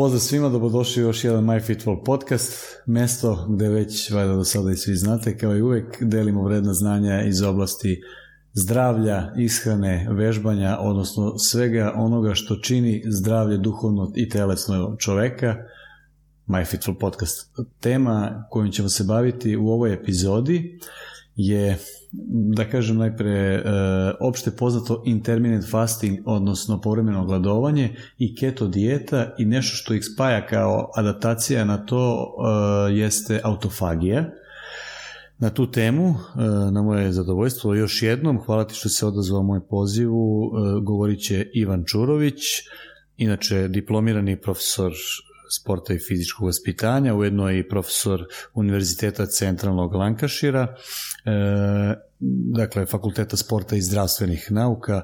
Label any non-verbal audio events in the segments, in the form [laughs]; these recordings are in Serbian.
Pozdrav svima, dobrodošli u još jedan MyFitful podcast, mesto gde već, valjda do sada i svi znate, kao i uvek delimo vredna znanja iz oblasti zdravlja, ishrane, vežbanja, odnosno svega onoga što čini zdravlje duhovno i telesno čoveka. MyFitful podcast. Tema kojom ćemo se baviti u ovoj epizodi je da kažem najpre, e, opšte poznato intermittent fasting, odnosno povremeno gladovanje i keto dijeta i nešto što ih spaja kao adaptacija na to e, jeste autofagija. Na tu temu, e, na moje zadovoljstvo, još jednom, hvala ti što se odazvao moj pozivu, govorit će Ivan Čurović, inače diplomirani profesor sporta i fizičkog vaspitanja, ujedno je i profesor Univerziteta centralnog Lankašira, dakle Fakulteta sporta i zdravstvenih nauka,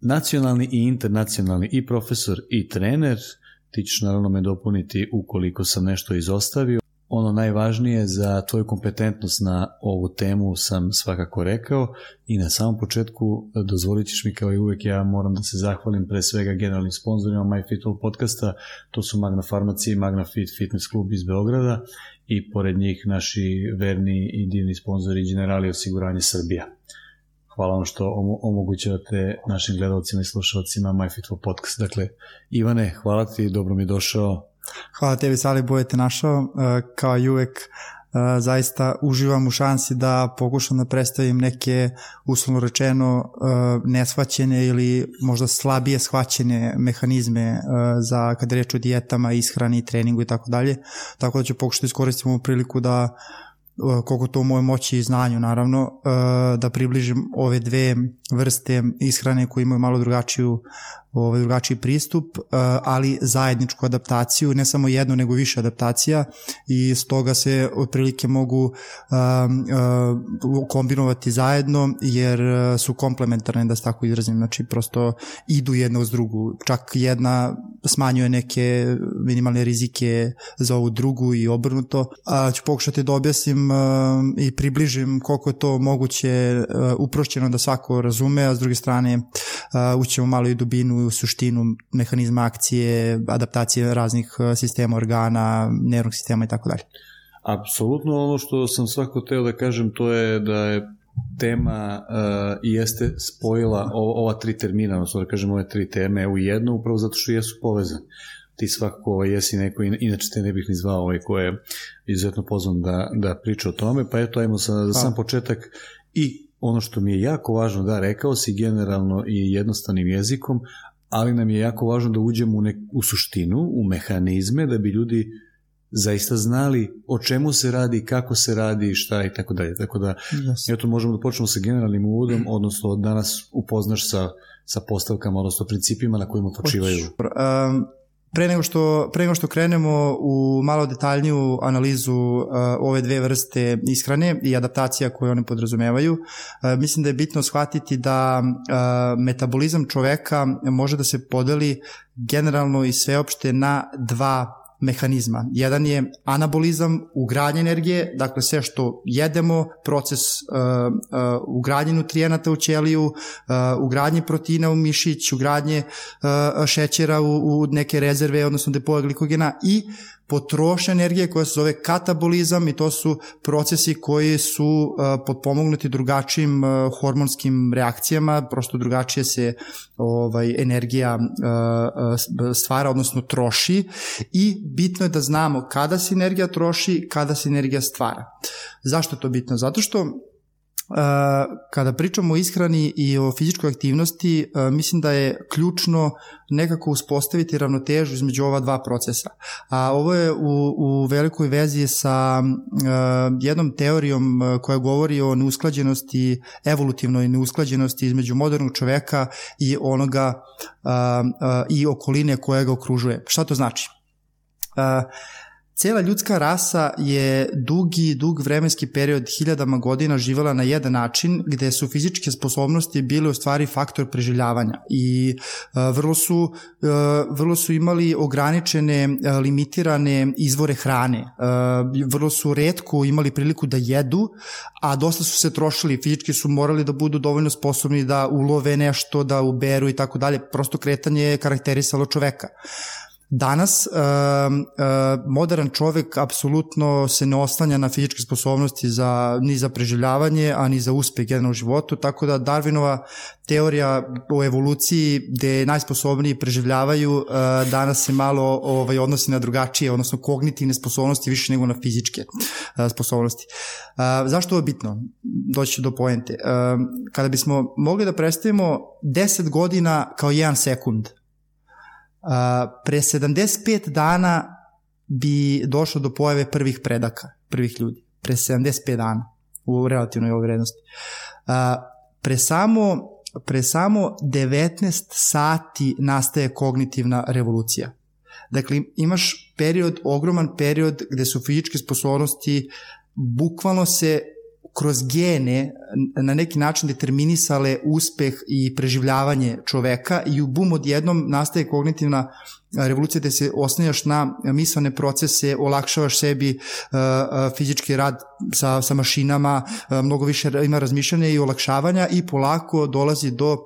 nacionalni i internacionalni i profesor i trener, ti ćeš naravno me dopuniti ukoliko sam nešto izostavio. Ono najvažnije za tvoju kompetentnost na ovu temu sam svakako rekao. I na samom početku dozvolit ćeš mi kao i uvek ja moram da se zahvalim pre svega generalnim sponsorima MyFitall podcasta, to su Magna Farmacija i Magna Fit Fitness Club iz Beograda i pored njih naši verni i divni sponzori Generali osiguranje Srbija. Hvala vam što omogućavate našim gledalcima i slušalcima MyFitful podcast. Dakle, Ivane, hvala ti, dobro mi došao, Hvala tebi Sali Bojete našao, e, kao i uvek zaista uživam u šansi da pokušam da predstavim neke uslovno rečeno e, neshvaćene ili možda slabije shvaćene mehanizme za kada reč o dijetama, ishrani, treningu i tako dalje. Tako da ću pokušati da iskoristim ovu priliku da koliko to u mojoj moći i znanju naravno, da približim ove dve vrste ishrane koje imaju malo drugačiju ovaj, drugačiji pristup, ali zajedničku adaptaciju, ne samo jednu nego više adaptacija i stoga se otprilike mogu kombinovati zajedno jer su komplementarne, da se tako izrazim, znači prosto idu jedna uz drugu, čak jedna smanjuje neke minimalne rizike za ovu drugu i obrnuto. A, ću pokušati da objasnim i približim koliko je to moguće uprošćeno da svako razume, a s druge strane ućemo malo i dubinu u suštinu mehanizma akcije, adaptacije raznih sistema organa, nervnog sistema i tako dalje. Apsolutno ono što sam svako teo da kažem to je da je tema uh, jeste spojila o, ova tri termina, odnosno da kažem ove tri teme u jednu, upravo zato što jesu povezane. Ti svakako ovaj, jesi neko, inače te ne bih ni zvao ovaj ko je izuzetno pozvan da, da priča o tome, pa eto ajmo sa, za sam početak i ono što mi je jako važno, da, rekao si generalno i jednostavnim jezikom, ali nam je jako važno da uđemo u, nek, u suštinu, u mehanizme, da bi ljudi zaista znali o čemu se radi, kako se radi, šta i tako dalje. Tako da, yes. eto, možemo da počnemo sa generalnim uvodom, odnosno danas upoznaš sa, sa postavkama, odnosno principima na kojima počivaju. Um, Pre nego što, pre nego što krenemo u malo detaljniju analizu uh, ove dve vrste ishrane i adaptacija koje one podrazumevaju, uh, mislim da je bitno shvatiti da uh, metabolizam čoveka može da se podeli generalno i sveopšte na dva mehanizma. Jedan je anabolizam, ugradnje energije, dakle sve što jedemo, proces uh, uh, ugradnje nutrijenata u ćeliju, uh, ugradnje proteina u mišić, ugradnje uh, šećera u, u neke rezerve, odnosno depoja glikogena i potrošnja energije koja se zove katabolizam i to su procesi koji su uh, potpomognuti drugačijim uh, hormonskim reakcijama, prosto drugačije se ovaj energija uh, stvara, odnosno troši i bitno je da znamo kada se energija troši, kada se energija stvara. Zašto je to bitno? Zato što kada pričamo o ishrani i o fizičkoj aktivnosti, mislim da je ključno nekako uspostaviti ravnotežu između ova dva procesa. A ovo je u, u velikoj vezi sa jednom teorijom koja govori o neusklađenosti, evolutivnoj neusklađenosti između modernog čoveka i onoga i okoline koja ga okružuje. Šta to znači? Cela ljudska rasa je dugi, dug vremenski period hiljadama godina živela na jedan način gde su fizičke sposobnosti bile u stvari faktor preživljavanja i uh, vrlo, su, uh, vrlo su imali ograničene, uh, limitirane izvore hrane. Vrlo su redko imali priliku da jedu, a dosta su se trošili, fizički su morali da budu dovoljno sposobni da ulove nešto, da uberu i tako dalje. Prosto kretanje je karakterisalo čoveka. Danas uh, uh, modern čovek apsolutno se ne oslanja na fizičke sposobnosti za, ni za preživljavanje, a ni za uspeh generalno u životu, tako da Darwinova teorija o evoluciji gde najsposobniji preživljavaju uh, danas se malo ovaj, odnosi na drugačije, odnosno kognitivne sposobnosti više nego na fizičke sposobnosti. Zašto je bitno? Doći do poente. Kada bismo mogli da predstavimo 10 godina kao jedan sekund, pre 75 dana bi došlo do pojave prvih predaka, prvih ljudi. Pre 75 dana u relativnoj vrednosti. Pre samo, pre samo 19 sati nastaje kognitivna revolucija. Dakle, imaš period, ogroman period gde su fizičke sposobnosti bukvalno se kroz gene na neki način determinisale uspeh i preživljavanje čoveka i u bum odjednom nastaje kognitivna revolucija gde se osnijaš na mislane procese, olakšavaš sebi fizički rad sa, sa mašinama, mnogo više ima razmišljanja i olakšavanja i polako dolazi do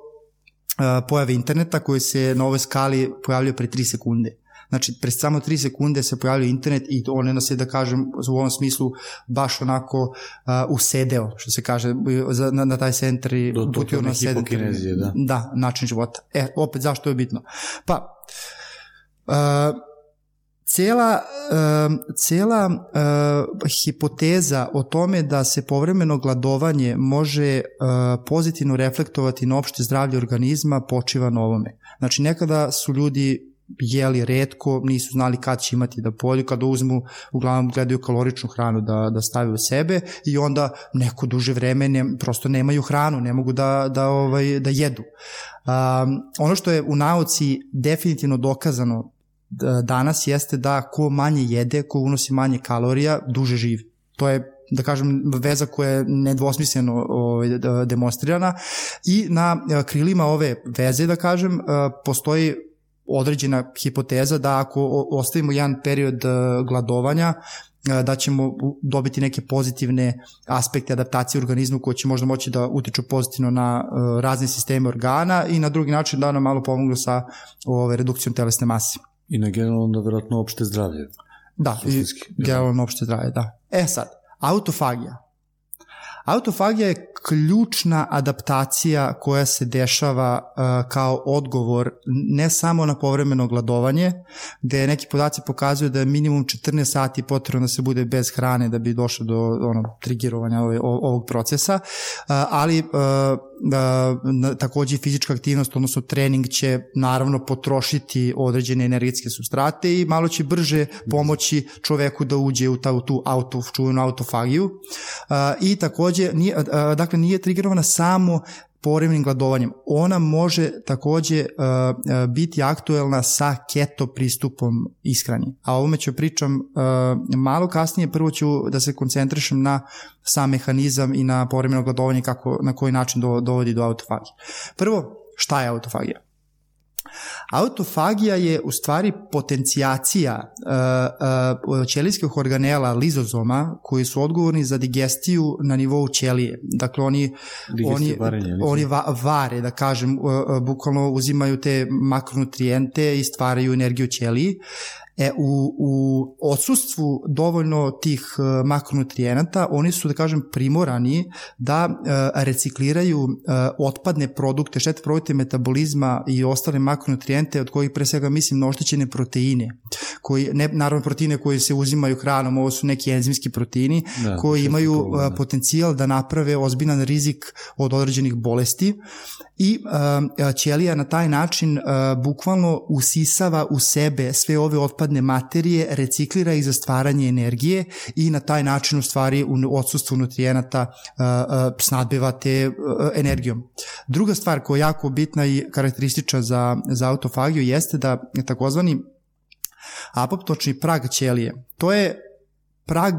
pojave interneta koji se na ovoj skali pojavljaju pre 3 sekunde. Znači, pre samo 3 sekunde se pojavljaju internet i on nas je, da kažem, u ovom smislu baš onako uh, usedeo, što se kaže, za, na, na taj centar i Do, do, nas hipokinezije, da. Da, način života. E, opet, zašto je bitno? Pa, uh, cela, uh, cela uh, hipoteza o tome da se povremeno gladovanje može uh, pozitivno reflektovati na opšte zdravlje organizma počiva na ovome. Znači, nekada su ljudi jeli redko, nisu znali kad će imati da polju, kada uzmu, uglavnom gledaju kaloričnu hranu da, da stave u sebe i onda neko duže vreme ne, prosto nemaju hranu, ne mogu da, da, ovaj, da jedu. Um, ono što je u nauci definitivno dokazano danas jeste da ko manje jede, ko unosi manje kalorija, duže živi. To je da kažem, veza koja je nedvosmisleno ovaj, demonstrirana i na krilima ove veze, da kažem, postoji određena hipoteza da ako ostavimo jedan period e, gladovanja, e, da ćemo dobiti neke pozitivne aspekte adaptacije organizmu koje će možda moći da utiču pozitivno na e, razne sisteme organa i na drugi način da nam malo pomognu sa ove, redukcijom telesne mase. I na generalno verovatno opšte zdravlje. Da, i generalno opšte zdravlje, da. E sad, autofagija. Autofagija je ključna adaptacija koja se dešava uh, kao odgovor ne samo na povremeno gladovanje, gde neki podaci pokazuju da je minimum 14 sati potrebno da se bude bez hrane da bi došlo do ono, trigirovanja ovog procesa, uh, ali uh, takođe fizička aktivnost, odnosno trening će naravno potrošiti određene energetske substrate i malo će brže pomoći čoveku da uđe u, ta, u tu auto, čuvenu autofagiju. I takođe, nije, dakle, nije trigerovana samo poremnim gladovanjem. Ona može takođe uh, uh, biti aktuelna sa keto pristupom ishrani. A ovome ću pričam uh, malo kasnije, prvo ću da se koncentrišem na sam mehanizam i na poremeno gladovanje kako, na koji način do, dovodi do autofagije. Prvo, šta je autofagija? Autofagija je u stvari potencijacija uh, uh, ćelijskih organela lizozoma koji su odgovorni za digestiju na nivou ćelije. Dakle, oni, oni, varenje, oni va, vare, da kažem, uh, uh, bukvalno uzimaju te makronutrijente i stvaraju energiju ćeliji. E, u, u odsustvu dovoljno tih uh, makronutrijenata, oni su, da kažem, primorani da uh, recikliraju uh, otpadne produkte, štete produkte metabolizma i ostale makronutrijente, od kojih pre svega mislim na oštećene proteine, koji, ne, naravno proteine koji se uzimaju hranom, ovo su neki enzimski proteini, da, koji imaju uh, da. potencijal da naprave ozbiljan rizik od određenih bolesti i uh, ćelija na taj način uh, bukvalno usisava u sebe sve ove otpadne materije, reciklira ih za stvaranje energije i na taj način u stvari u odsustvu nutrijenata uh, uh, snadbeva te uh, energijom. Druga stvar koja je jako bitna i karakteristična za, za autofagiju jeste da takozvani apoptočni prag ćelije, to je prag,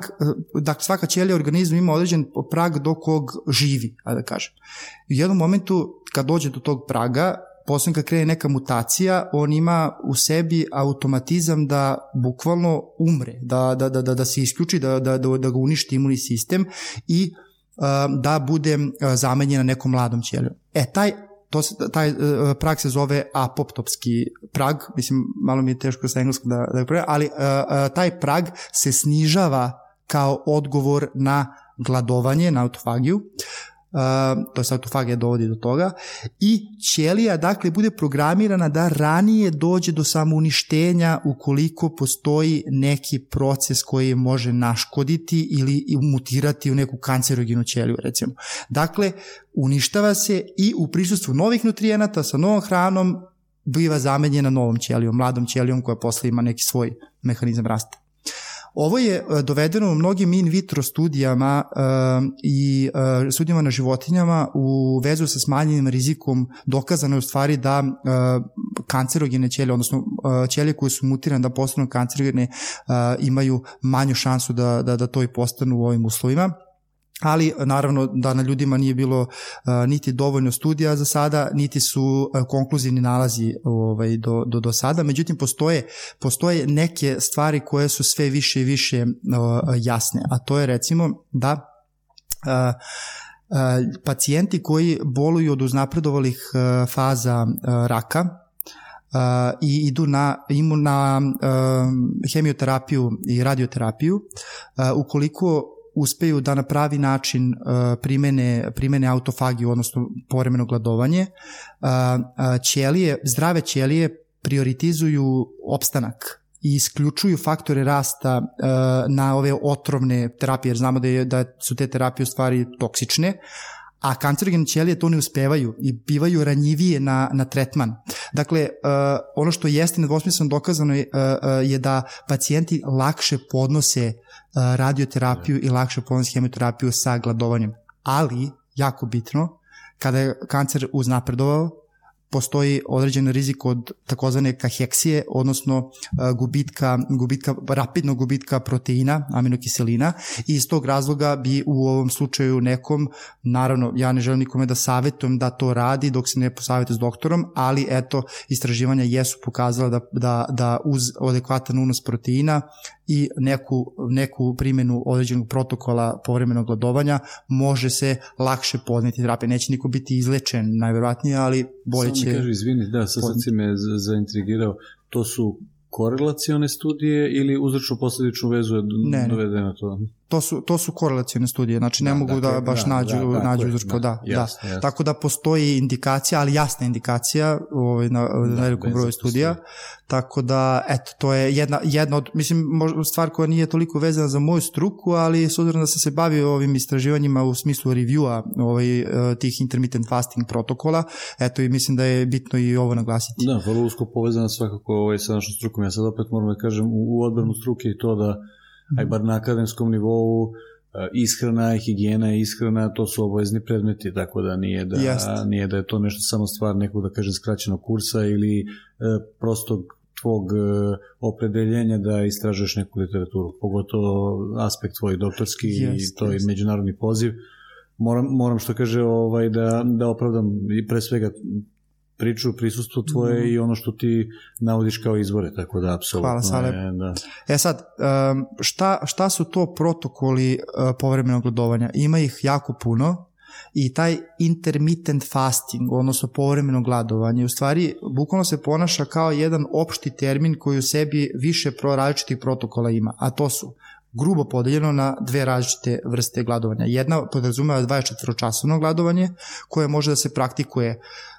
dakle svaka ćelija organizma ima određen prag do kog živi, da kažem. U jednom momentu kad dođe do tog praga, posle kad krene neka mutacija, on ima u sebi automatizam da bukvalno umre, da, da, da, da, da se isključi, da, da, da, da ga uništi imunni sistem i uh, da bude uh, zamenjen na nekom mladom ćelijom. E, taj to se, taj uh, prag se zove apoptopski prag, mislim, malo mi je teško sa engleskog da, da pre, ali uh, uh, taj prag se snižava kao odgovor na gladovanje, na autofagiju. To je autofagija dovodi do toga, i ćelija dakle bude programirana da ranije dođe do samouništenja ukoliko postoji neki proces koji može naškoditi ili mutirati u neku kancerogenu ćeliju recimo. Dakle, uništava se i u prisustvu novih nutrijenata sa novom hranom biva zamenjena novom ćelijom, mladom ćelijom koja posle ima neki svoj mehanizam rasta. Ovo je e, dovedeno u mnogim in vitro studijama uh, i uh, studijama na životinjama u vezu sa smanjenim rizikom dokazano je u stvari da kancerogene ćelije, odnosno ćelije koje su mutirane da postanu kancerogene imaju manju šansu da, da, da to i postanu u ovim uslovima ali naravno da na ljudima nije bilo niti dovoljno studija za sada, niti su konkluzivni nalazi ovaj, do, do, do sada, međutim postoje, postoje neke stvari koje su sve više i više jasne, a to je recimo da pacijenti koji boluju od uznapredovalih faza raka, uh, i idu na, imu na uh, hemioterapiju i radioterapiju, uh, ukoliko uspeju da na pravi način uh, primene, primene autofagiju, odnosno povremeno gladovanje, uh, uh, ćelije, zdrave ćelije prioritizuju opstanak i isključuju faktore rasta na ove otrovne terapije, jer znamo da, je, da su te terapije u stvari toksične, a kancerogene ćelije to ne uspevaju i bivaju ranjivije na, na tretman. Dakle, uh, ono što jeste nedvosmisleno dokazano je, uh, uh, je da pacijenti lakše podnose radioterapiju i lakše podnose hemoterapiju sa gladovanjem. Ali, jako bitno, kada je kancer uznapredovao, postoji određen rizik od takozvane kaheksije, odnosno e, gubitka, gubitka, rapidnog gubitka proteina, aminokiselina. I iz tog razloga bi u ovom slučaju nekom, naravno ja ne želim nikome da savetujem da to radi dok se ne posavete s doktorom, ali eto istraživanja jesu pokazala da, da, da uz adekvatan unos proteina i neku, neku primjenu određenog protokola povremenog gladovanja može se lakše podneti terapija. Neće niko biti izlečen najverovatnije, ali bolje Samo će... Samo mi kaži, izvini, da, sad, sad si me zaintrigirao. To su korelacione studije ili uzročno posledičnu vezu je ne, dovedeno to? To su, to su korelacione studije, znači ne da, mogu da dakle, da baš da, nađu, da, nađu uzročno, da, da, jasne, da. Jasne. Tako da postoji indikacija, ali jasna indikacija ovaj, na, da, na velikom broju studija, tako da, eto, to je jedna, jedna od, mislim, stvar koja nije toliko vezana za moju struku, ali s obzirom da sam se bavio ovim istraživanjima u smislu reviewa ovaj, eh, tih intermittent fasting protokola, eto i mislim da je bitno i ovo naglasiti. Da, vrlo usko povezana svakako ovaj, sa našom strukom. Ja sad opet moram da kažem u, u odbranu struke i to da aj bar na akademskom nivou e, ishrana, higijena i ishrana, to su obavezni predmeti, tako da nije da, Jest. nije da je to nešto samo stvar nekog, da kažem, skraćenog kursa ili e, prostog tvog e, opredeljenja da istražuješ neku literaturu, pogotovo aspekt tvoj doktorski jest, i to je međunarodni poziv. Moram, moram što kaže ovaj, da, da opravdam i pre svega priču, prisustvo tvoje mm. i ono što ti navodiš kao izvore, tako da apsolutno Hvala, Salep. je, da. E sad, šta, šta su to protokoli e, povremenog gladovanja? Ima ih jako puno i taj intermittent fasting, odnosno povremeno gladovanje, u stvari bukvalno se ponaša kao jedan opšti termin koji u sebi više pro različitih protokola ima, a to su grubo podeljeno na dve različite vrste gladovanja. Jedna podrazumeva 24-časovno gladovanje koje može da se praktikuje Uh,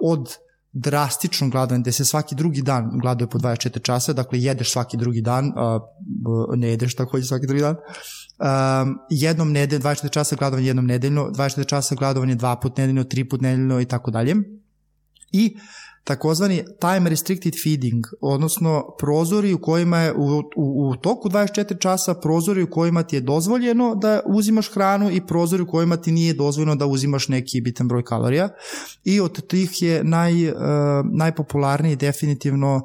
od drastično gladovanja, gde se svaki drugi dan gladuje po 24 časa, dakle jedeš svaki drugi dan, a ne jedeš takođe svaki drugi dan, um, jednom nedeljno, 24 časa gladovanje jednom nedeljno, 24 časa gladovanje dva put nedeljno, tri put nedeljno i tako dalje. I takozvani time restricted feeding, odnosno prozori u kojima je u, u, u toku 24 časa prozori u kojima ti je dozvoljeno da uzimaš hranu i prozori u kojima ti nije dozvoljeno da uzimaš neki bitan broj kalorija. I od tih je naj, uh, najpopularniji definitivno um,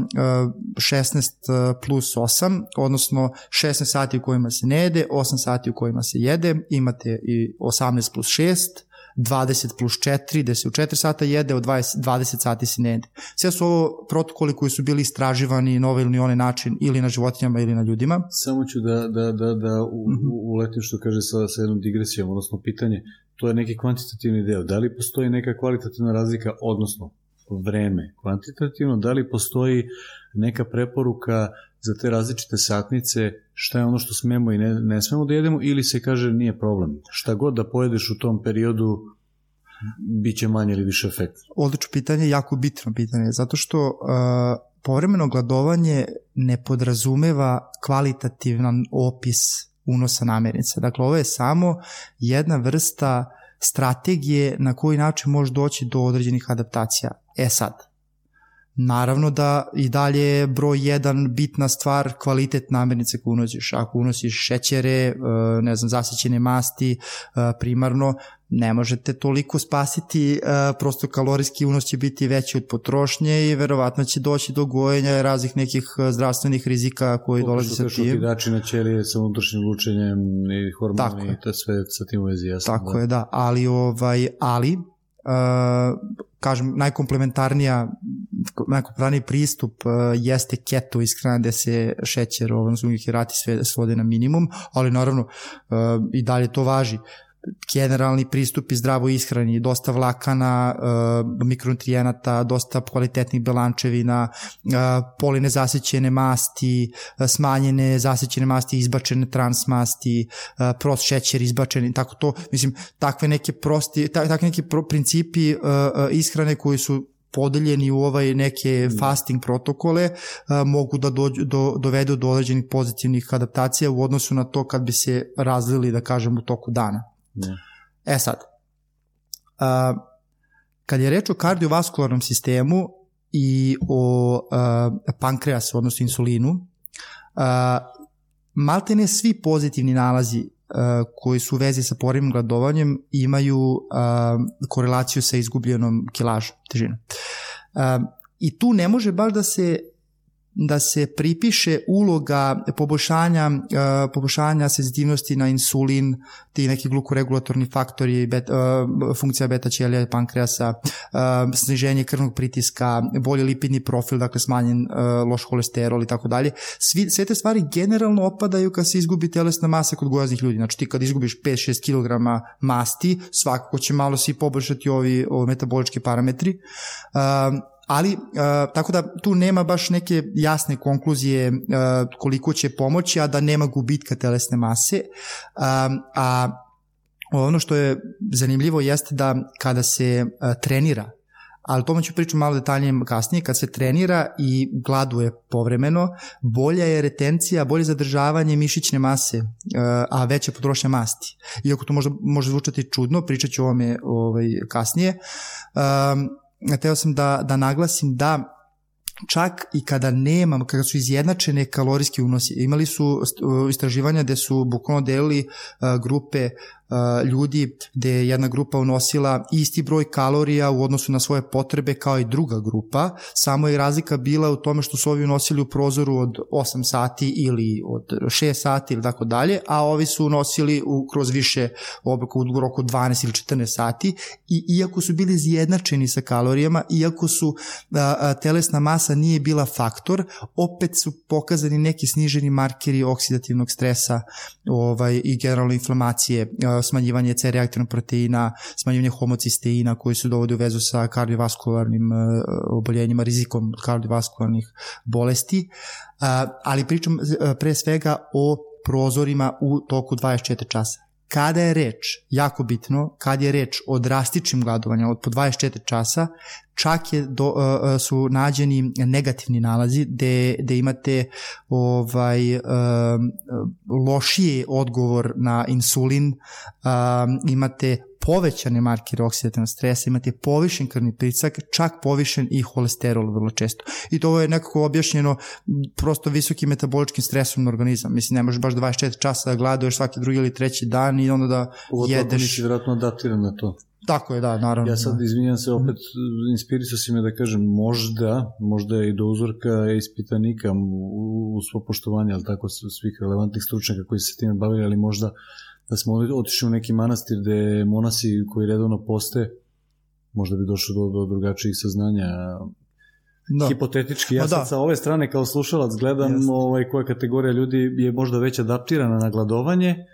uh, 16 plus 8, odnosno 16 sati u kojima se ne jede, 8 sati u kojima se jede, imate i 18 plus 6, 20 plus 4, gde se u 4 sata jede, od 20, 20 sati se ne jede. Sve su ovo protokoli koji su bili istraživani na ovaj ili onaj način ili na životinjama ili na ljudima. Samo ću da, da, da, da u, -hmm. uletim što kaže sa, sa jednom digresijom, odnosno pitanje, to je neki kvantitativni deo. Da li postoji neka kvalitativna razlika, odnosno vreme kvantitativno, da li postoji neka preporuka za te različite satnice, šta je ono što smemo i ne, ne smemo da jedemo, ili se kaže nije problem. Šta god da pojedeš u tom periodu, bit će manje ili više efekt. Odlično pitanje, jako bitno pitanje, zato što uh, povremeno gladovanje ne podrazumeva kvalitativan opis unosa namirnica. Dakle, ovo je samo jedna vrsta strategije na koji način može doći do određenih adaptacija. E sad, Naravno da i dalje je broj jedan bitna stvar kvalitet namirnice koju unosiš. Ako unosiš šećere, e, ne znam, zasićene masti e, primarno, ne možete toliko spasiti, e, prosto kalorijski unos će biti veći od potrošnje i verovatno će doći do gojenja raznih nekih zdravstvenih rizika koji Kako dolaze sa tim. Okidači na ćelije sa unutrašnjim lučenjem i hormoni i to sve sa tim u vezi jasno. Tako da. je, da, ali, ovaj, ali Uh, kažem, najkomplementarnija najkomplementarniji pristup uh, jeste keto ishrana gde se šećer, odnosno ugljikirati sve svode na minimum, ali naravno uh, i dalje to važi generalni pristup i zdravo ishrani, dosta vlakana, uh, mikronutrijenata, dosta kvalitetnih belančevina, uh, poline zasićene masti, uh, smanjene zasićene masti, izbačene transmasti, prost šećer izbačeni, tako to, mislim, takve neke prosti, takve pro, principi ishrane koji su podeljeni u ovaj neke mm. fasting protokole a, mogu da dođu, do, dovedu do određenih pozitivnih adaptacija u odnosu na to kad bi se razlili, da kažem, u toku dana. Ne. E sad, uh, kad je reč o kardiovaskularnom sistemu i o uh, pankreasu, odnosno insulinu, uh, maltene svi pozitivni nalazi koji su u vezi sa porednim gladovanjem imaju korelaciju sa izgubljenom kilažom, težinom. I tu ne može baš da se da se pripiše uloga poboljšanja, uh, poboljšanja senzitivnosti na insulin, ti neki glukoregulatorni faktori, bet, uh, funkcija beta ćelija i pankreasa, uh, sniženje krvnog pritiska, bolji lipidni profil, dakle smanjen loš holesterol i tako dalje. Svi, sve te stvari generalno opadaju kad se izgubi telesna masa kod gojaznih ljudi. Znači ti kad izgubiš 5-6 kg masti, svakako će malo si poboljšati ovi, ovi metabolički parametri. Uh, ali uh, tako da tu nema baš neke jasne konkluzije uh, koliko će pomoći, a da nema gubitka telesne mase. Um, a ono što je zanimljivo jeste da kada se uh, trenira, ali tome ću pričati malo detaljnije kasnije, kad se trenira i gladuje povremeno, bolja je retencija, bolje zadržavanje mišićne mase, a veća potrošnja masti. Iako to možda može zvučati čudno, pričat ću o ovome ovaj, kasnije. Um, teo sam da, da naglasim da čak i kada nemam, kada su izjednačene kalorijski unosi. Imali su istraživanja gde su bukvalno delili grupe ljudi gde je jedna grupa unosila isti broj kalorija u odnosu na svoje potrebe kao i druga grupa, samo je razlika bila u tome što su ovi unosili u prozoru od 8 sati ili od 6 sati ili tako dalje, a ovi su unosili u, kroz više obraka u roku 12 ili 14 sati. I iako su bili izjednačeni sa kalorijama, iako su a, a, telesna masa nije bila faktor, opet su pokazani neki sniženi markeri oksidativnog stresa ovaj, i generalno inflamacije a, smanjivanje C reaktivnog proteina, smanjivanje homocisteina koji su dovodi u vezu sa kardiovaskularnim e, oboljenjima, rizikom kardiovaskularnih bolesti, e, ali pričam e, pre svega o prozorima u toku 24 časa. Kada je reč, jako bitno, kad je reč o drastičnim gladovanjima od po 24 časa, čak je do, uh, su nađeni negativni nalazi gde, gde imate ovaj uh, odgovor na insulin, uh, imate povećane markere oksidativnog stresa, imate povišen krvni pritisak, čak povišen i holesterol vrlo često. I to je nekako objašnjeno prosto visokim metaboličkim stresom na organizam. Mislim, ne možeš baš 24 časa da gladuješ svaki drugi ili treći dan i onda da Pogotovo jedeš. Pogotovo vjerojatno adaptiran na to. Tako je, da, naravno. Ja sad, izvinjam se, opet inspirisao si me da kažem, možda, možda i do uzorka ispitanika u, u svo poštovanje, ali tako svih relevantnih stručnjaka koji se time bavili, ali možda da smo otišli u neki manastir gde monasi koji redovno poste, možda bi došlo do, do drugačijih saznanja. Da. Hipotetički, ja sad da. sa ove strane kao slušalac gledam Jeste. ovaj, koja kategorija ljudi je možda već adaptirana na gladovanje,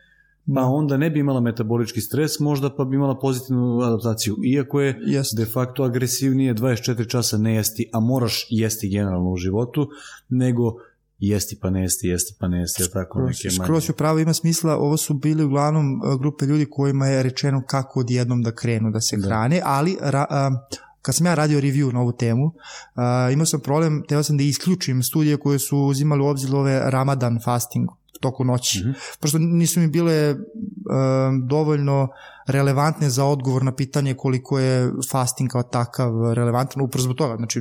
pa da. onda ne bi imala metabolički stres, možda pa bi imala pozitivnu adaptaciju. Iako je Jest. de facto agresivnije 24 časa ne jesti, a moraš jesti generalno u životu, nego jesti pa ne jesti, pa ne jesti, tako skroz, neke manje. Skroz pravo ima smisla, ovo su bili uglavnom e, grupe ljudi kojima je rečeno kako odjednom da krenu da se da. hrane, ali ra, a, kad sam ja radio review na ovu temu, uh, imao sam problem, teo sam da isključim studije koje su uzimali u obzir ove Ramadan fasting toku noći. Mm -hmm. Prosto nisu mi bile uh, dovoljno relevantne za odgovor na pitanje koliko je fasting kao takav relevantan, upravo zbog toga. Znači,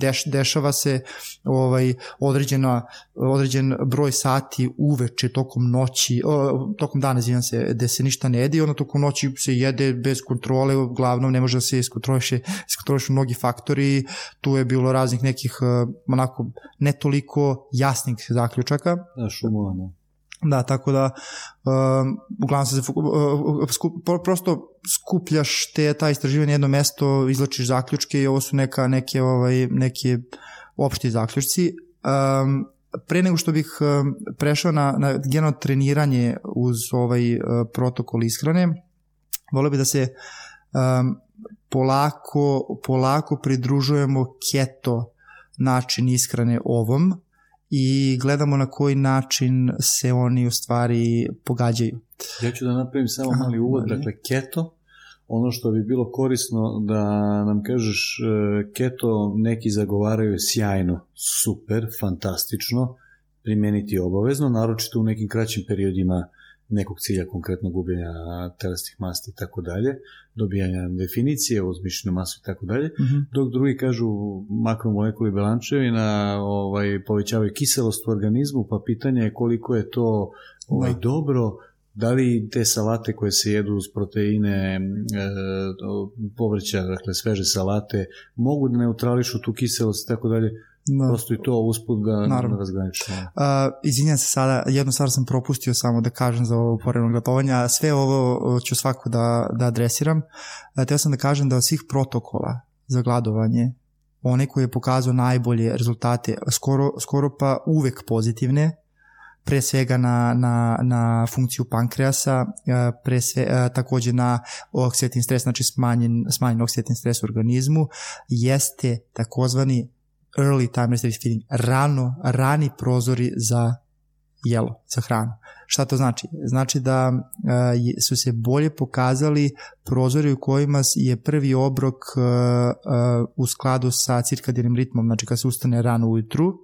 deš, dešava se ovaj određena određen broj sati uveče tokom noći o, tokom dana izvinjam se da se ništa ne jede onda tokom noći se jede bez kontrole uglavnom ne može da se iskontroliše iskontrolišu mnogi faktori. Tu je bilo raznih nekih onako ne toliko jasnih zaključaka. Da šumova ne Da, tako da um, uglavnom se uh, skup, prosto skupljaš te ta istraživanje jedno mesto, izlačiš zaključke i ovo su neka neke ovaj neke opšti zaključci. Um, pre nego što bih prešao na, na generalno treniranje uz ovaj uh, protokol ishrane, volio bih da se um, polako, polako pridružujemo keto način ishrane ovom, i gledamo na koji način se oni u stvari pogađaju. Ja ću da napravim samo mali uvod, dakle keto, ono što bi bilo korisno da nam kažeš e, keto neki zagovaraju sjajno, super, fantastično, primeniti obavezno, naročito u nekim kraćim periodima nekog cilja, konkretno gubljenja telesnih masti i tako dalje, dobijanja definicije, uzmišljenu masu i tako dalje, mhm. dok drugi kažu makromolekuli belančevina ovaj, povećavaju kiselost u organizmu, pa pitanje je koliko je to ovaj, da. dobro, da li te salate koje se jedu uz proteine e, povrća, dakle sveže salate, mogu da neutrališu tu kiselost i tako dalje, Da. Prosto i to usput da Naravno. razgraničimo. Uh, izvinjam se sada, jednu stvar sam propustio samo da kažem za ovo poredno gledovanje, a sve ovo ću svako da, da adresiram. Uh, teo sam da kažem da od svih protokola za gladovanje, one koji je pokazao najbolje rezultate, skoro, skoro pa uvek pozitivne, pre svega na, na, na funkciju pankreasa, pre sve, takođe na oksidativni stres, znači smanjen, smanjen oksidativni stres u organizmu, jeste takozvani early time restricted feeding, rano, rani prozori za jelo, za hranu. Šta to znači? Znači da uh, su se bolje pokazali prozori u kojima je prvi obrok uh, uh, u skladu sa cirkadijenim ritmom, znači kad se ustane rano ujutru,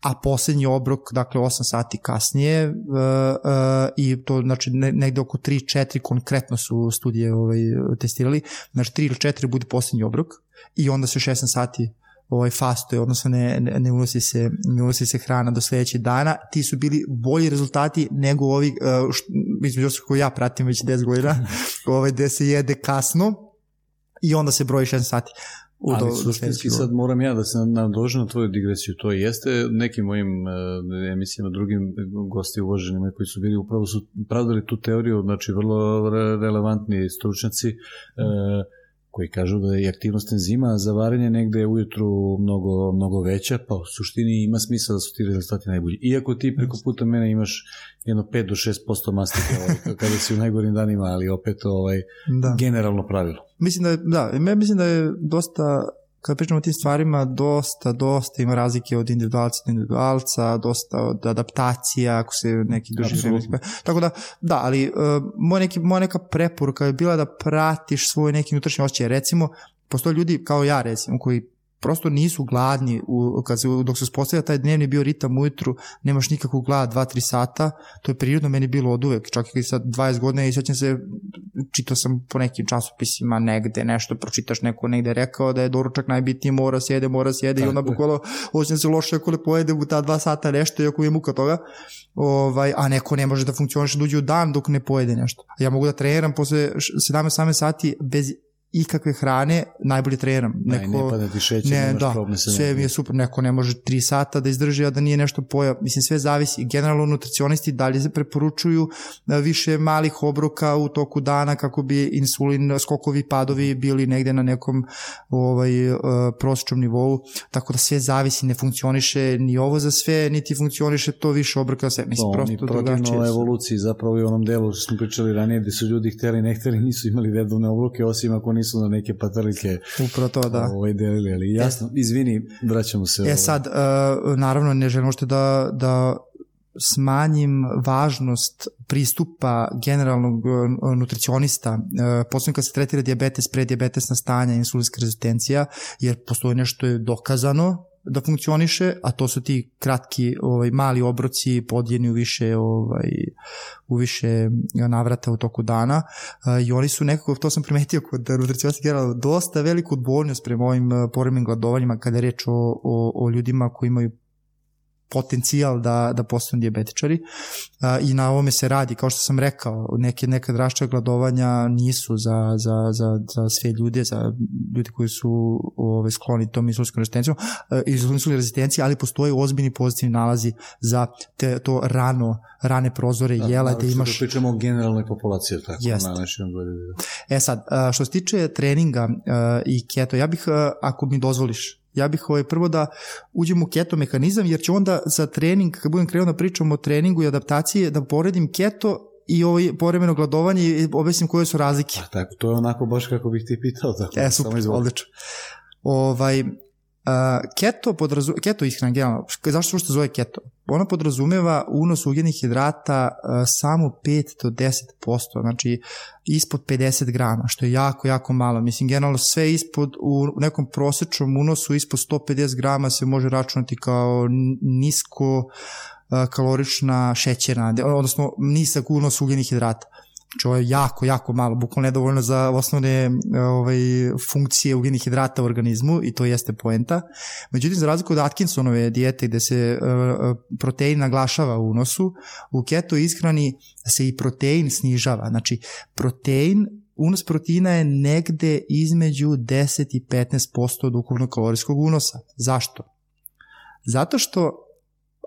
a poslednji obrok, dakle 8 sati kasnije i to znači ne, negde oko 3-4 konkretno su studije ovaj, testirali, znači 3 ili 4 bude poslednji obrok i onda se 16 sati ovaj fastuje, odnosno ne, ne, unosi se, ne unosi se hrana do sledećeg dana, ti su bili bolji rezultati nego ovi, uh, između ostalog koji ja pratim već 10 godina, [laughs] ovaj, gde se jede kasno i onda se broji 6 sati. U Ali do, suštinski sad moram ja da se nadožem na tvoju digresiju. To jeste nekim mojim uh, emisijama, drugim gosti uvoženima koji su bili upravo su pravdali tu teoriju, znači vrlo re, relevantni stručnjaci uh, koji kažu da je aktivnost enzima za varenje negde ujutru mnogo, mnogo veća, pa u suštini ima smisla da su ti rezultati najbolji. Iako ti preko puta mene imaš jedno 5 do 6% mastike ovaj, kada si u najgorim danima, ali opet ovaj, da. generalno pravilo. Mislim da je, da, mislim da je dosta kad pričamo o tim stvarima, dosta, dosta ima razlike od individualca do individualca, dosta od adaptacija, ako se neki duži vreme... Tako da, da, ali uh, moja, neki, moja neka preporuka je bila da pratiš svoj neki unutrašnji osjećaj. Recimo, postoje ljudi kao ja, recimo, koji prosto nisu gladni u, kad se, dok se uspostavlja taj dnevni bio ritam ujutru, nemaš nikakvu glad 2-3 sata, to je prirodno meni bilo od uvek, čak i sad 20 godina i sećam se, čitao sam po nekim časopisima negde nešto, pročitaš neko negde rekao da je doručak najbitniji, mora se jede, mora se jede Tako i onda bukvalo osjećam se loše ako ne pojede u ta 2 sata nešto, iako je muka toga, ovaj, a neko ne može da funkcioniše duđe u dan dok ne pojede nešto. Ja mogu da treniram posle 17-18 sati bez ikakve hrane, najbolje treniram. Neko, da, ne pada ti šećer, ne, da, se sve mi je super, neko ne može 3 sata da izdrži, a da nije nešto poja, mislim sve zavisi. Generalno nutricionisti dalje se preporučuju e, više malih obroka u toku dana kako bi insulin, skokovi, padovi bili negde na nekom ovaj, uh, prosječnom nivou, tako da sve zavisi, ne funkcioniše ni ovo za sve, niti funkcioniše to više obroka za sve. Mislim, to, prosto protivno evoluciji zapravo i onom delu što smo pričali ranije gde su ljudi hteli, ne hteli, nisu imali redovne obroke, osim ako nisu na neke patrlike Upravo to, da. ovaj, delili, ali jasno, e, izvini, vraćamo se. E ovaj. sad, uh, naravno, ne želim što da, da smanjim važnost pristupa generalnog e, nutricionista, e, posebno kad se tretira diabetes, prediabetesna stanja, insulinska rezistencija, jer postoje nešto je dokazano da funkcioniše, a to su ti kratki ovaj mali obroci podijeni u više ovaj u više navrata u toku dana. I oni su nekako to sam primetio kod nutricionista generalno dosta veliku odbornost prema ovim poremenim gladovanjima kada je reč o, o, o ljudima koji imaju potencijal da, da postanu dijabetičari. A, i na ovome se radi, kao što sam rekao, neke, neka drašća gladovanja nisu za, za, za, za sve ljude, za ljudi koji su ove, skloni tom insulinskom rezistencijom, insulinskoj rezistenciji, ali postoje ozbiljni pozitivni nalazi za te, to rano, rane prozore da, jela, da, da imaš... Da pričamo o generalnoj populaciji, tako Jest. na našem E sad, što se tiče treninga i keto, ja bih, ako mi dozvoliš, ja bih ovaj, prvo da uđem u keto mehanizam, jer će onda za trening, kad budem krenuo da pričam o treningu i adaptaciji, da poredim keto i ovaj poremeno gladovanje i objasnim koje su razlike. A tako, to je onako baš kako bih ti pitao. Tako, e, super, odlično. Ovaj, Keto, podrazu, keto ishrana generalno, zašto što zove keto? Ona podrazumeva unos ugljenih hidrata uh, samo 5 do 10%, znači ispod 50 grama, što je jako, jako malo. Mislim, generalno sve ispod, u nekom prosečnom unosu ispod 150 grama se može računati kao nisko uh, kalorična šećerna, odnosno nisak unos ugljenih hidrata. Znači je jako, jako malo, bukvalno nedovoljno za osnovne ovaj, funkcije ugljenih hidrata u organizmu i to jeste poenta. Međutim, za razliku od Atkinsonove dijete gde se uh, protein naglašava u unosu, u keto ishrani se i protein snižava. Znači, protein unos proteina je negde između 10 i 15% od ukupnog kalorijskog unosa. Zašto? Zato što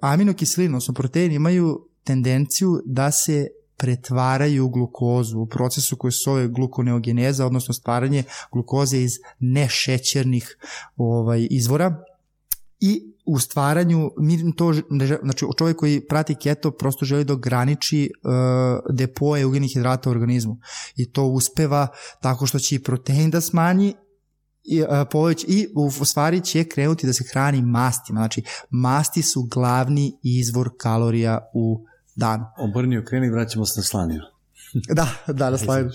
aminokiseline, odnosno proteini, imaju tendenciju da se pretvaraju glukozu u procesu koji se zove glukoneogeneza, odnosno stvaranje glukoze iz nešećernih ovaj, izvora i u stvaranju, mi to, znači čovjek koji prati keto prosto želi da ograniči uh, depoje ugljenih hidrata u organizmu i to uspeva tako što će i protein da smanji i, uh, poveć, i u stvari će krenuti da se hrani mastima. Znači, masti su glavni izvor kalorija u dan. Obrni, okreni, vraćamo se na slaninu. [laughs] da, da, na slaninu.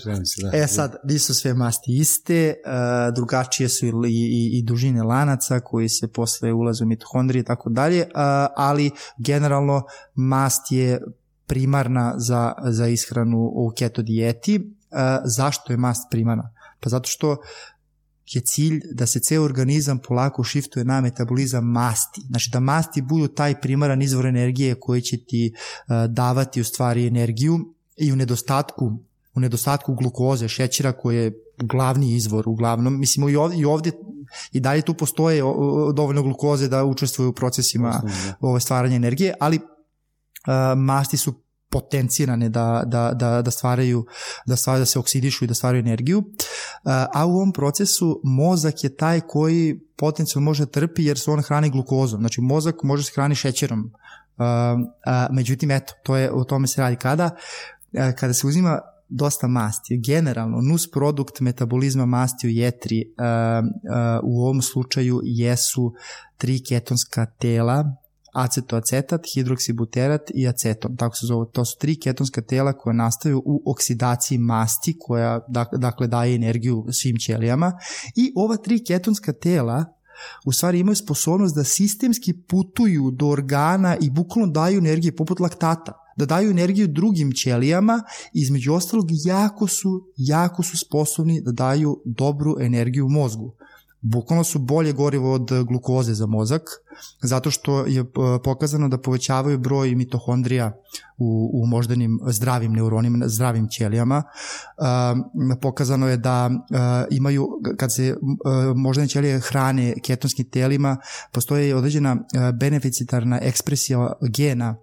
Da. E sad, nisu sve masti iste, uh, drugačije su i, i, i dužine lanaca koji se posle ulaze u mitohondrije i tako dalje, uh, ali generalno mast je primarna za, za ishranu u keto dijeti. Uh, zašto je mast primarna? Pa zato što je cilj da se ceo organizam polako šiftuje na metabolizam masti. Znači da masti budu taj primaran izvor energije koji će ti uh, davati u stvari energiju i u nedostatku u nedostatku glukoze, šećera koji je glavni izvor uglavnom. Mislim i ovdje, i ovdje i dalje tu postoje dovoljno glukoze da učestvuju u procesima ove stvaranja energije, ali uh, masti su potencirane da, da, da, da stvaraju da stvaraju da se oksidišu i da stvaraju energiju. A u ovom procesu mozak je taj koji potencijalno može trpi jer se on hrani glukozom. Znači mozak može se hrani šećerom. A, međutim eto to je o tome se radi. Kada a, kada se uzima dosta masti. Generalno, nus produkt metabolizma masti u jetri u ovom slučaju jesu tri ketonska tela acetoacetat, hidroksibuterat i aceton. Tako se zove. To su tri ketonska tela koja nastaju u oksidaciji masti koja dakle daje energiju svim ćelijama i ova tri ketonska tela u stvari imaju sposobnost da sistemski putuju do organa i bukvalno daju energije poput laktata da daju energiju drugim ćelijama između ostalog jako su, jako su sposobni da daju dobru energiju mozgu bukvalno su bolje gorivo od glukoze za mozak, zato što je e, pokazano da povećavaju broj mitohondrija u, u moždanim zdravim neuronima, zdravim ćelijama. Pokazano je da imaju, kad se moždane ćelije hrane ketonskim telima, postoje određena beneficitarna ekspresija gena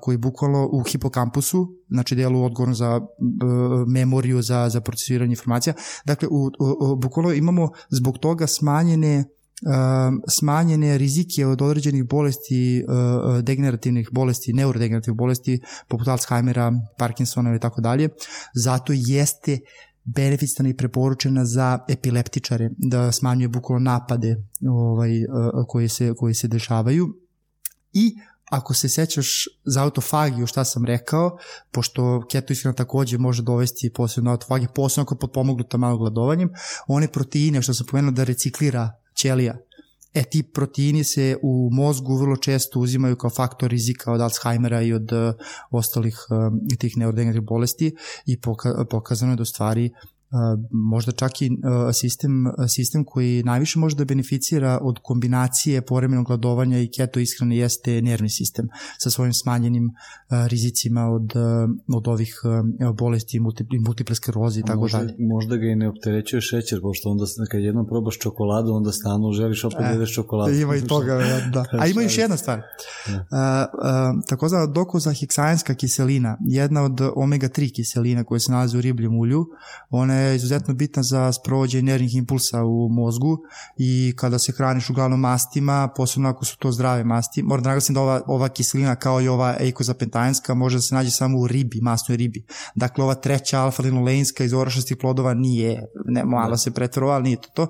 koji bukvalno u hipokampusu, znači delu odgovorno za memoriju, za, za procesiranje informacija. Dakle, u, u, bukvalno imamo zbog toga smanjene smanjene rizike od određenih bolesti, degenerativnih bolesti, neurodegenerativnih bolesti, poput Alzheimera, Parkinsona i tako dalje. Zato jeste beneficitana i preporučena za epileptičare, da smanjuje bukvalno napade ovaj, koji, se, koji se dešavaju. I ako se sećaš za autofagiju šta sam rekao, pošto keto ishrana takođe može dovesti posebno autofagiju, posebno ako potpomognuta malo gladovanjem, one proteine što sam pomenuo da reciklira ćelija. E, ti proteini se u mozgu vrlo često uzimaju kao faktor rizika od Alzheimera i od uh, ostalih uh, tih neurodegenerativnih bolesti i poka pokazano je da u stvari možda čak i sistem, sistem koji najviše može da beneficira od kombinacije poremenog gladovanja i keto ishrane jeste nervni sistem sa svojim smanjenim rizicima od, od ovih bolesti multiple, skleroze i tako možda, dalje. Možda ga i ne opterećuje šećer, pošto onda kad jednom probaš čokoladu, onda stanu želiš opet da e, jedeš čokoladu. Ima i toga, da. [laughs] A ima još jedna stvar. Ja. Da. Takozvana dokoza heksajanska kiselina, jedna od omega-3 kiselina koje se nalazi u ribljem ulju, ona je izuzetno bitna za sprovođenje nervnih impulsa u mozgu i kada se hraniš uglavnom mastima, posebno ako su to zdrave masti, moram da naglasim da ova, ova kiselina kao i ova eikozapentajanska može da se nađe samo u ribi, masnoj ribi. Dakle, ova treća alfa-linoleinska iz orašastih plodova nije, ne, malo se pretvaro, ali nije to to.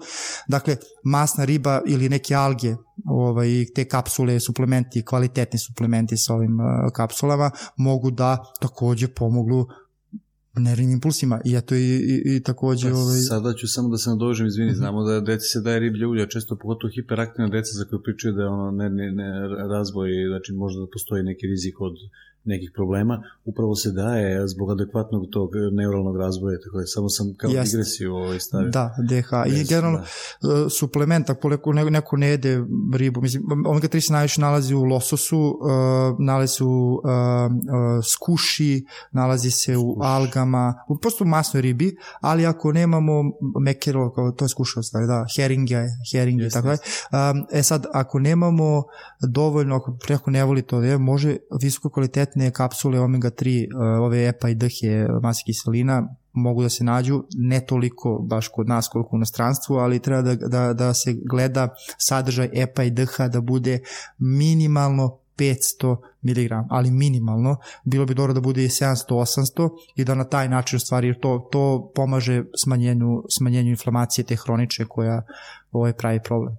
Dakle, masna riba ili neke alge, ovaj, te kapsule, suplementi, kvalitetni suplementi sa ovim uh, kapsulama mogu da takođe pomoglu nervnim impulsima i eto i, i, i takođe... Pa, ovaj... Sada ću samo da se nadožem, izvini, mm -hmm. znamo da deci se daje riblje ulja, često pogotovo hiperaktivna deca za koje pričaju da je ono nervni ne, razvoj, znači možda da postoji neki rizik od nekih problema, upravo se daje zbog adekvatnog tog neuralnog razvoja, tako da samo sam kao Jasne. digresiju ovaj stavio. Da, DH. I generalno da. E, suplement, ako neko, ne jede ribu, mislim, omega 3 se najviše nalazi u lososu, uh, nalazi se u skuši, nalazi se u Skuš. algama, u prosto u masnoj ribi, ali ako nemamo mekero, to je skušao stvari, da, heringe, heringe i tako da. Um, e sad, ako nemamo dovoljno, ako preko ne voli to, je, može visoko kvalitet kvalitetne kapsule omega-3, uh, ove EPA i DHE masi kiselina mogu da se nađu, ne toliko baš kod nas koliko u nastranstvu, ali treba da, da, da se gleda sadržaj EPA i DH da bude minimalno 500 mg, ali minimalno, bilo bi dobro da bude i 700-800 i da na taj način stvari to, to pomaže smanjenju, smanjenju inflamacije te hronične koja ovaj pravi problem.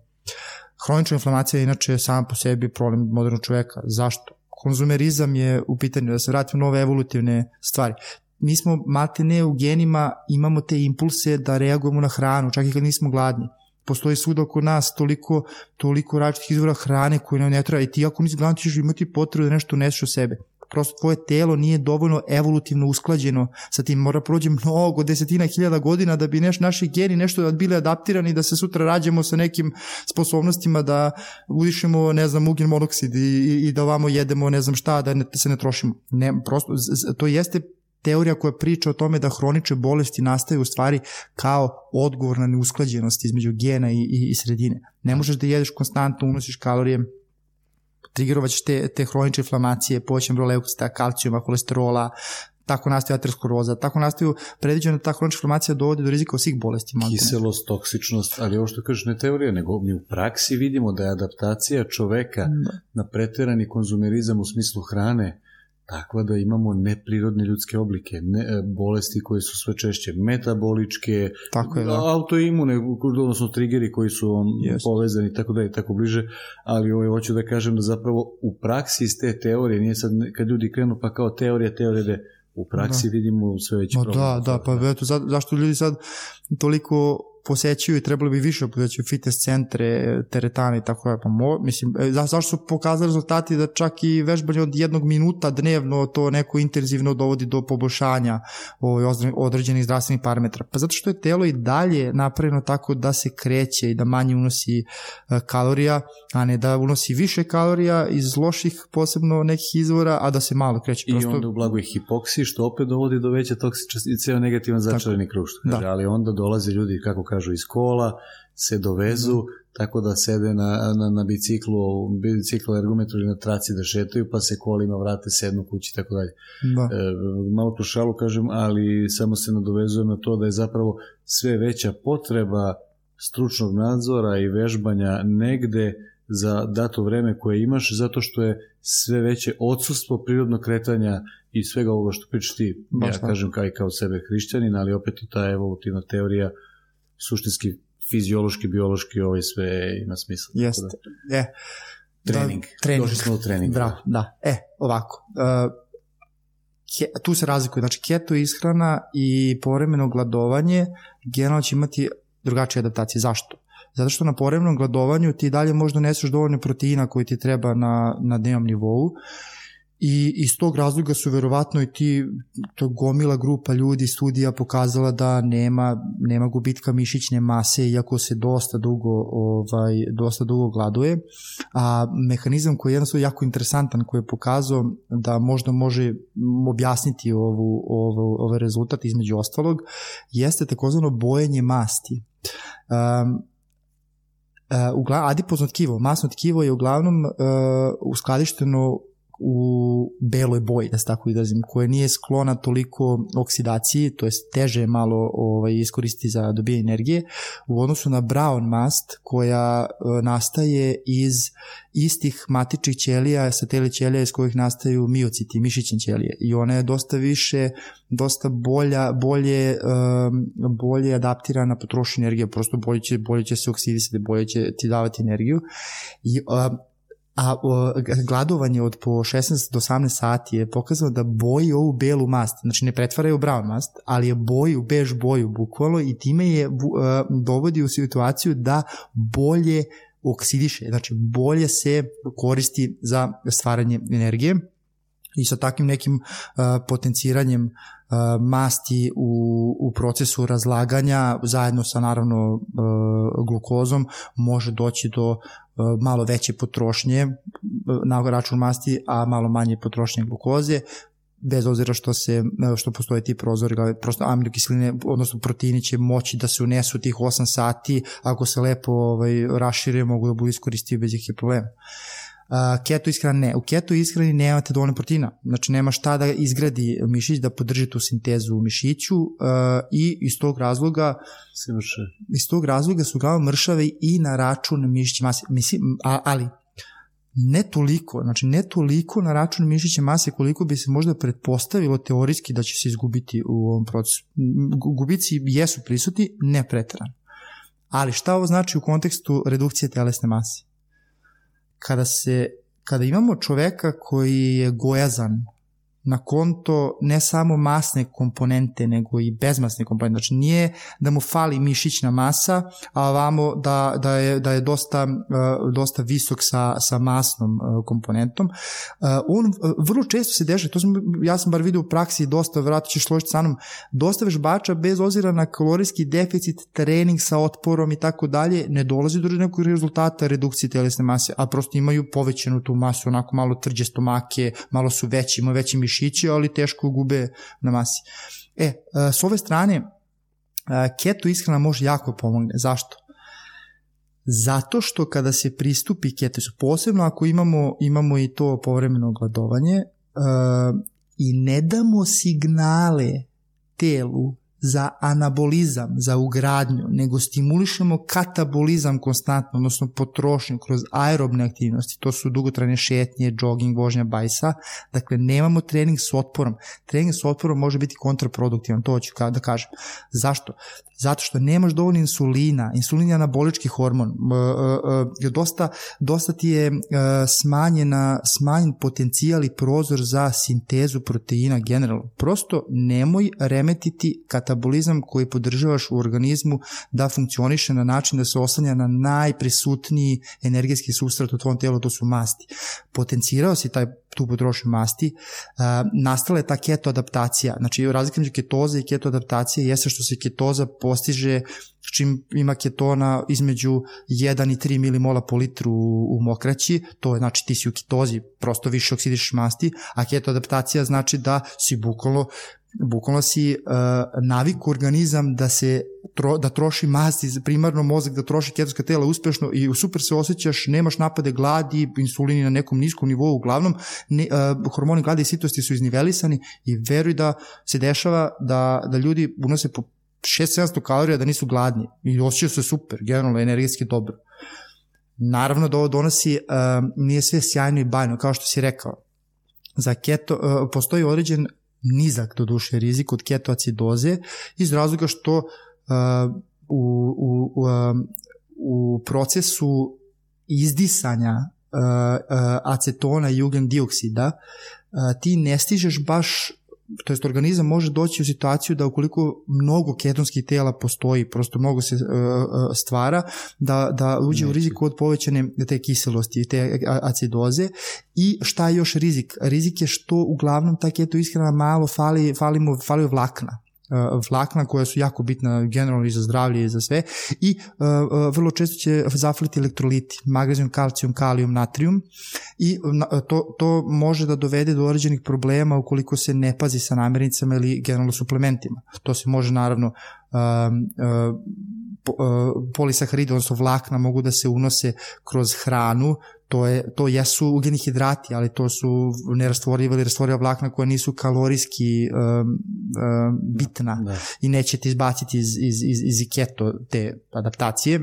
Hronična inflamacija je inače sama po sebi problem modernog čoveka. Zašto? Konzumerizam je u pitanju, da se vratimo nove evolutivne stvari. Mi smo mate ne u genima, imamo te impulse da reagujemo na hranu, čak i kad nismo gladni. Postoji svuda oko nas toliko, toliko različitih izvora hrane koje nam ne treba i ti ako nisi gladan ćeš imati potrebu da nešto uneseš u sebe prosto tvoje telo nije dovoljno evolutivno usklađeno sa tim, mora prođe mnogo, desetina hiljada godina da bi neš, naši geni nešto bili adaptirani da se sutra rađemo sa nekim sposobnostima da udišemo, ne znam, ugljen monoksid i, i, i da ovamo jedemo ne znam šta, da ne, se ne trošimo. Ne, prosto, to jeste teorija koja priča o tome da hronične bolesti nastaju u stvari kao odgovor na neusklađenost između gena i, i, i sredine. Ne možeš da jedeš konstantno, unosiš kalorije, trigerovaće te, te hronične inflamacije, povećan broj leukocita, kalcijuma, kolesterola, tako nastaju ateroskleroza, tako nastaju predviđeno da ta hronična inflamacija dovode do rizika svih bolesti. Kiselost, toksičnost, ali ovo što kažeš ne teorija, nego mi u praksi vidimo da je adaptacija čoveka da. na preterani konzumerizam u smislu hrane takva da imamo neprirodne ljudske oblike, ne, e, bolesti koje su sve češće metaboličke, tako je, da. autoimune, odnosno triggeri koji su on yes. povezani tako da i tako bliže, ali ovaj, hoću da kažem da zapravo u praksi iz te teorije, nije sad kad ljudi krenu pa kao teorija, teorija da u praksi da. vidimo sve veći problem. Da, da, pa eto, za, zašto ljudi sad toliko posećuju i trebali bi više posećuju fitness centre, teretane i tako da. Pa mo, mislim, e, za, zašto su pokazali rezultati da čak i vežbanje od jednog minuta dnevno to neko intenzivno dovodi do poboljšanja ovaj, određenih zdravstvenih parametra? Pa zato što je telo i dalje napravljeno tako da se kreće i da manje unosi e, kalorija, a ne da unosi više kalorija iz loših posebno nekih izvora, a da se malo kreće. Prosto... I onda u blagoj hipoksiji, što opet dovodi do veće toksičnosti i ceo negativan začarani kruž. Da. Ali onda dolaze ljudi, kako kažu, iz kola, se dovezu, mm. tako da sede na, na, na biciklu, biciklu ergometru ili na traci da šetaju, pa se kolima vrate, sednu kući i tako dalje. Da. E, malo tu šalu kažem, ali samo se nadovezujem na to da je zapravo sve veća potreba stručnog nadzora i vežbanja negde za dato vreme koje imaš, zato što je sve veće odsustvo prirodnog kretanja i svega ovoga što pričaš ti, Baš ja da. kažem kao i kao sebe hrišćanin, ali opet i ta evolutivna teorija suštinski fiziološki, biološki, ovaj sve ima smisla. Jeste. Da, e, trening. Da, trening. Došli smo u trening. Bravo, da. E, ovako. Uh, ke, tu se razlikuje, znači keto ishrana i povremeno gladovanje generalno će imati drugačije adaptacije. Zašto? Zato što na poremnom gladovanju ti dalje možda neseš dovoljno proteina koji ti treba na, na dnevnom nivou i iz tog razloga su verovatno i ti to gomila grupa ljudi studija pokazala da nema nema gubitka mišićne mase iako se dosta dugo ovaj dosta dugo gladuje. A mehanizam koji je jednostavno jako interesantan koji je pokazao da možda može objasniti ovu, ovu ovaj rezultat između ostalog jeste takozvano bojenje masti. Um, Uh, adipozno tkivo, masno tkivo je uglavnom uh, uskladišteno u beloj boji, da se tako izrazim, koja nije sklona toliko oksidaciji, to je teže malo ovaj, iskoristiti za dobije energije, u odnosu na brown mast koja e, nastaje iz istih matičnih ćelija, sateli ćelija iz kojih nastaju miociti, mišićne ćelije. I ona je dosta više, dosta bolja, bolje, um, bolje adaptirana potrošnju energije, prosto bolje će, bolje će se oksidisati, bolje će ti davati energiju. I um, a o, gladovanje od po 16 do 18 sati je pokazano da boji ovu belu mast, znači ne pretvaraju brown mast, ali je boji u bež boju bukvalno i time je uh, dovodi u situaciju da bolje oksidiše, znači bolje se koristi za stvaranje energije i sa takvim nekim uh, potenciranjem masti u, u procesu razlaganja zajedno sa naravno uh, glukozom može doći do malo veće potrošnje na račun masti, a malo manje potrošnje glukoze, bez obzira što se što postoje ti prozori, prosto aminokiseline, odnosno proteini će moći da se unesu tih 8 sati, ako se lepo ovaj, rašire, mogu da budu iskoristivi bez ikakvih problema. Uh, keto ishrana ne. U keto ishrani nemate dovoljno proteina. Znači nema šta da izgradi mišić, da podrži tu sintezu u mišiću uh, i iz tog razloga se mrše. Iz tog razloga su uglavnom mršave i na račun mišića mase. Mislim, a, ali ne toliko, znači ne toliko na račun mišiće mase koliko bi se možda pretpostavilo teorijski da će se izgubiti u ovom procesu. Gubici jesu prisutni, ne pretrano. Ali šta ovo znači u kontekstu redukcije telesne mase? Kada se kada imamo čoveka koji je gojazan na konto ne samo masne komponente, nego i bezmasne komponente. Znači nije da mu fali mišićna masa, a vamo da, da, je, da je dosta, uh, dosta visok sa, sa masnom uh, komponentom. Uh, on vrlo često se deša, to sam, ja sam bar vidio u praksi dosta, vratno ćeš složiti sa mnom, dosta vežbača bez ozira na kalorijski deficit, trening sa otporom i tako dalje, ne dolazi do nekog rezultata redukcije telesne mase, a prosto imaju povećenu tu masu, onako malo trđe stomake, malo su veći, imaju veći mišić mišići, ali teško gube na masi. E, e, s ove strane, e, keto ishrana može jako pomogne. Zašto? Zato što kada se pristupi ketosu, posebno ako imamo, imamo i to povremeno gladovanje, uh, i ne damo signale telu za anabolizam, za ugradnju, nego stimulišemo katabolizam konstantno, odnosno potrošnju kroz aerobne aktivnosti, to su dugotrajne šetnje, jogging, vožnja bajsa, dakle nemamo trening s otporom. Trening s otporom može biti kontraproduktivan, to ću da kažem. Zašto? Zato što nemaš dovoljno insulina, insulin je anabolički hormon, dosta, dosta ti je smanjena, smanjen potencijal i prozor za sintezu proteina generalno. Prosto nemoj remetiti katabolizam metabolizam koji podržavaš u organizmu da funkcioniše na način da se oslanja na najprisutniji energetski substrat u tvom telu, to su masti. Potencirao si taj tu potrošnju masti, uh, nastala je ta keto adaptacija. Znači, razlika među ketoze i keto adaptacije jeste što se ketoza postiže čim ima ketona između 1 i 3 milimola po litru u, u mokraći, to je znači ti si u ketozi, prosto više oksidiš masti, a keto adaptacija znači da si bukvalno bukvalno si uh, naviku organizam da se tro, da troši masti, primarno mozak da troši ketonska tela uspešno i super se osjećaš, nemaš napade gladi, insulini na nekom niskom nivou, uglavnom ne, uh, hormoni gladi i sitosti su iznivelisani i veruj da se dešava da, da ljudi unose po 6-700 kalorija da nisu gladni i osjećaju se super, generalno energetski dobro. Naravno da ovo donosi, uh, nije sve sjajno i bajno, kao što si rekao. Za keto, uh, postoji određen nizak do duše rizik od ketoacidoze iz razloga što uh, u, u, u, u procesu izdisanja uh, acetona i ugljen dioksida uh, ti ne stižeš baš to jest organizam može doći u situaciju da ukoliko mnogo ketonskih tela postoji, prosto mnogo se uh, stvara, da, da uđe u riziku od povećane te kiselosti, te acidoze. I šta je još rizik? Rizik je što uglavnom ta keto ishrana malo fali, fali mu, fali vlakna vlakna koja su jako bitna generalno i za zdravlje i za sve i uh, uh, vrlo često će zafliti elektroliti, magnezijum, kalcijum, kalijum, natrium i to, to može da dovede do određenih problema ukoliko se ne pazi sa namirnicama ili generalno suplementima. To se može naravno um, uh, polisaharide, odnosno vlakna mogu da se unose kroz hranu, to, je, to jesu ugljeni hidrati, ali to su nerastvoriva ili rastvoriva vlakna koja nisu kalorijski um, um, bitna da, da. i nećete izbaciti iz, iz, iz, iz keto te adaptacije.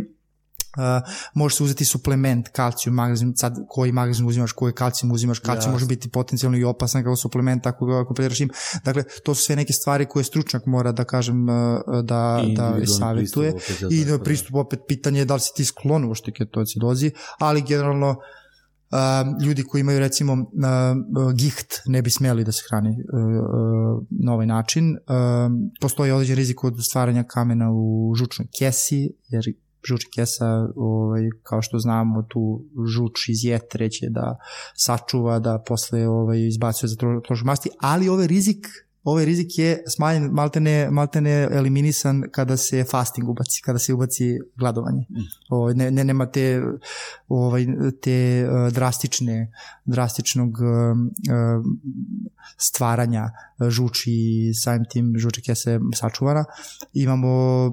Uh, može se uzeti suplement kalcijum, magazin, sad koji magazin uzimaš, koji kalcijum uzimaš, kalcijum yes. može biti potencijalno i opasan kao suplement ako ga ako prediraš im. Dakle, to su sve neke stvari koje stručnjak mora da kažem uh, da, I da savjetuje. I da pristup opet pitanje je da li si ti sklon uopšte ketoacidozi, ali generalno uh, ljudi koji imaju recimo uh, giht ne bi smeli da se hrani uh, na ovaj način. Uh, postoji određen rizik od stvaranja kamena u žučnoj kesi, jer žuč kesa, ovaj, kao što znamo, tu žuč iz jetre će da sačuva, da posle ovaj, izbacuje za trošku masti, ali ovaj rizik ovaj rizik je smanjen, maltene, maltene eliminisan kada se fasting ubaci, kada se ubaci gladovanje. Mm. Ovaj, ne, ne, nema te, ovaj, te uh, drastične, drastičnog uh, stvaranja žuči i samim tim žuče kese sačuvana. Imamo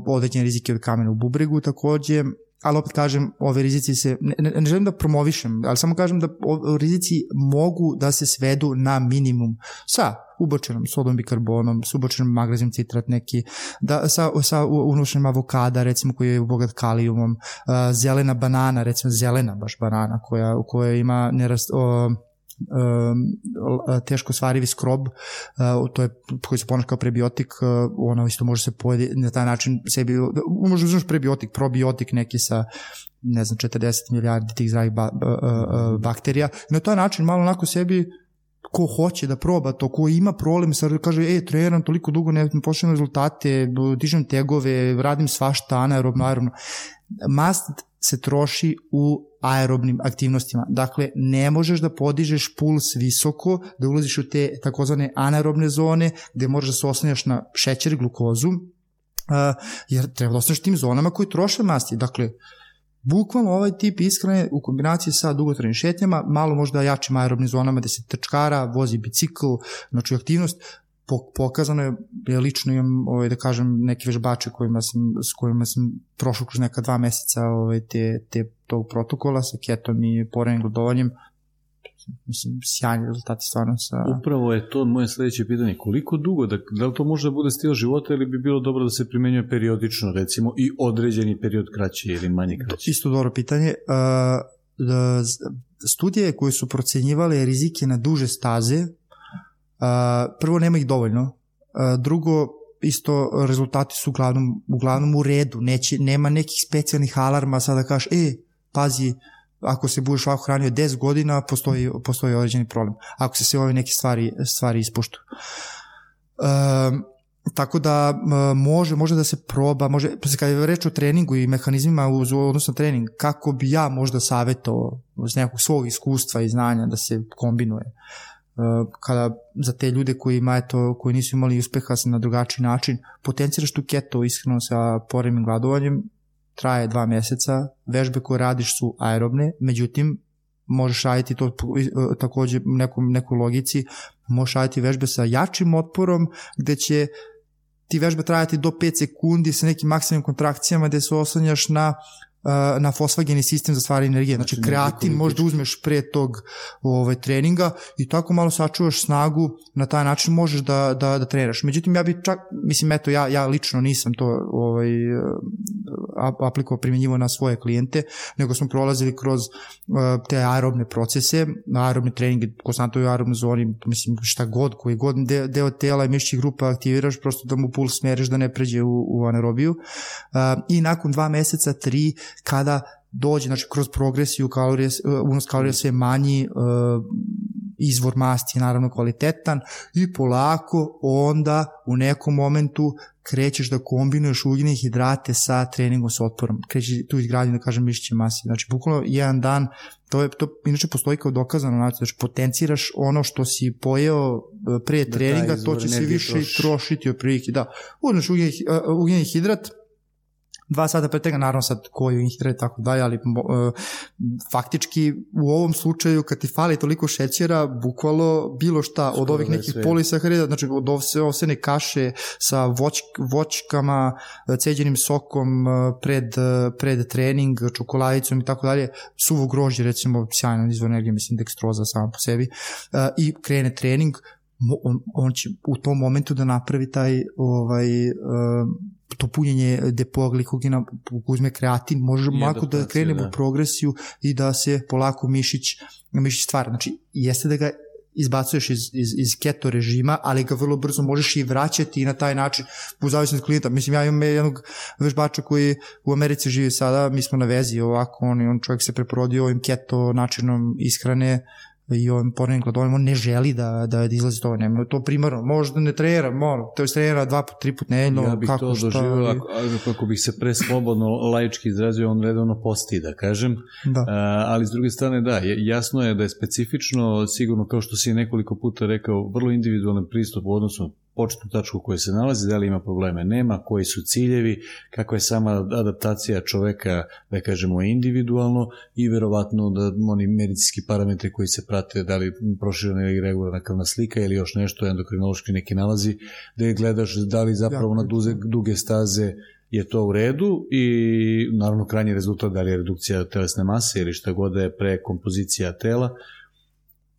određene rizike od kamena u bubregu takođe, ali opet kažem, ove rizici se, ne, ne, želim da promovišem, ali samo kažem da o, rizici mogu da se svedu na minimum. Sa ubočenom sodom bikarbonom, s ubočenom magnezijom citrat neki, da, sa, sa unošenim avokada, recimo koji je bogat kalijumom, uh, zelena banana, recimo zelena baš banana koja, koja ima nerast, uh, teško svarivi skrob, to je koji se ponaša kao prebiotik, ono isto može se pojedi na taj način sebi, može uzmeš prebiotik, probiotik neki sa ne znam, 40 milijardi tih zdravih ba, bakterija. I na taj način malo onako sebi ko hoće da proba to, ko ima problem, sad kaže, e, treniram toliko dugo, ne, ne pošljem rezultate, dižem tegove, radim svašta anaerobno, aerobno. Mast se troši u aerobnim aktivnostima. Dakle, ne možeš da podižeš puls visoko, da ulaziš u te takozvane anaerobne zone, gde možeš da se oslanjaš na šećer i glukozu, uh, jer treba da ostaneš tim zonama koji troše masti. Dakle, bukvalno ovaj tip ishrane u kombinaciji sa dugotrajnim šetnjama, malo možda jačim aerobnim zonama gde se trčkara, vozi bicikl, znači aktivnost, pokazano je, ja lično imam, ovaj, da kažem, neke vežbače kojima sam, s kojima sam prošao kroz neka dva meseca ovaj, te, te, tog protokola sa ketom i porenim gladovanjem, mislim, sjajni rezultati stvarno sa... Upravo je to moje sledeće pitanje. Koliko dugo, da, da li to može da bude stil života ili bi bilo dobro da se primenjuje periodično, recimo, i određeni period kraći ili manje kraći? Isto dobro pitanje. Uh, da, studije koje su procenjivale rizike na duže staze prvo nema ih dovoljno, drugo isto rezultati su uglavnom, uglavnom u redu, Neće, nema nekih specijalnih alarma sada da kažeš, e, pazi, ako se budeš ovako hranio 10 godina, postoji, postoji određeni problem. Ako se sve ove neke stvari, stvari ispuštu. Um, tako da može, može da se proba, može, kada je reč o treningu i mehanizmima uz odnosno trening, kako bi ja možda savjetovao uz nekog svog iskustva i znanja da se kombinuje kada za te ljude koji ima eto, koji nisu imali uspeha na drugačiji način, potenciraš tu keto iskreno sa poremim gladovanjem, traje dva meseca, vežbe koje radiš su aerobne, međutim, možeš raditi to takođe nekom, nekoj logici, možeš raditi vežbe sa jačim otporom, gde će ti vežbe trajati do 5 sekundi sa nekim maksimum kontrakcijama gde se oslanjaš na na fosfageni sistem za stvaranje energije. Znači, znači kreatin možda uzmeš pre tog ovaj, treninga i tako malo sačuvaš snagu, na taj način možeš da, da, da treniraš. Međutim, ja bi čak, mislim, eto, ja, ja lično nisam to ovaj, aplikovao, primjenjivo na svoje klijente, nego smo prolazili kroz uh, te aerobne procese, aerobne treninge, konstantno u aerobnoj zoni, mislim, šta god, koji god deo, tela i mišićih grupa aktiviraš, prosto da mu puls smeriš da ne pređe u, u anaerobiju. Uh, I nakon dva meseca, tri, kada dođe, znači kroz progresiju kalorije, unos kalorija sve manji, izvor masti je naravno kvalitetan i polako onda u nekom momentu krećeš da kombinuješ ugljene hidrate sa treningom sa otporom. Krećeš tu izgradnju, da kažem, mišiće mase. Znači, bukvalno jedan dan, to je, to inače postoji kao dokazano, znači, znači potenciraš ono što si pojeo uh, pre da treninga, to će se više troši. trošiti od prilike. Da, uzmeš ugljeni, uh, ugljeni hidrat, dva sata pre tega, naravno sad koju inhitre i tako dalje, ali uh, faktički u ovom slučaju kad ti fali toliko šećera, bukvalo bilo šta Skoro od ovih nekih polisaharida, znači od ovsene kaše sa voć, voćkama, ceđenim sokom pred, pred trening, čokoladicom i tako dalje, suvo grožđe recimo, sjajno izvor energije, mislim dekstroza sama po sebi, uh, i krene trening, on, on će u tom momentu da napravi taj ovaj uh, to punjenje depoa glikogena uzme kreatin, može lako da krenemo da. progresiju i da se polako mišić, mišić stvara. Znači, jeste da ga izbacuješ iz, iz, iz keto režima, ali ga vrlo brzo možeš i vraćati i na taj način u zavisnosti klijenta. Mislim, ja imam jednog vežbača koji u Americi živi sada, mi smo na vezi ovako, on, on čovjek se preporodio ovim keto načinom ishrane, i ovim porednim gladovima, on ne želi da, da izlazi to, nema to primarno, možda ne trenira, mora, to je trenira dva put, tri put nedeljno, ja bih kako, to doživio, ako, ako bih se pre slobodno laički izrazio, on redovno posti, da kažem, da. A, ali s druge strane, da, jasno je da je specifično, sigurno kao što si nekoliko puta rekao, vrlo individualan pristup u odnosu početnu tačku koja se nalazi, da li ima probleme, nema, koji su ciljevi, kakva je sama adaptacija čoveka, da kažemo, individualno i verovatno da oni medicinski parametri koji se prate, da li proširena ili regularna krvna slika ili još nešto, endokrinološki neki nalazi, da je gledaš da li zapravo na duze, duge staze je to u redu i naravno krajnji rezultat da li je redukcija telesne mase ili šta god da je prekompozicija tela,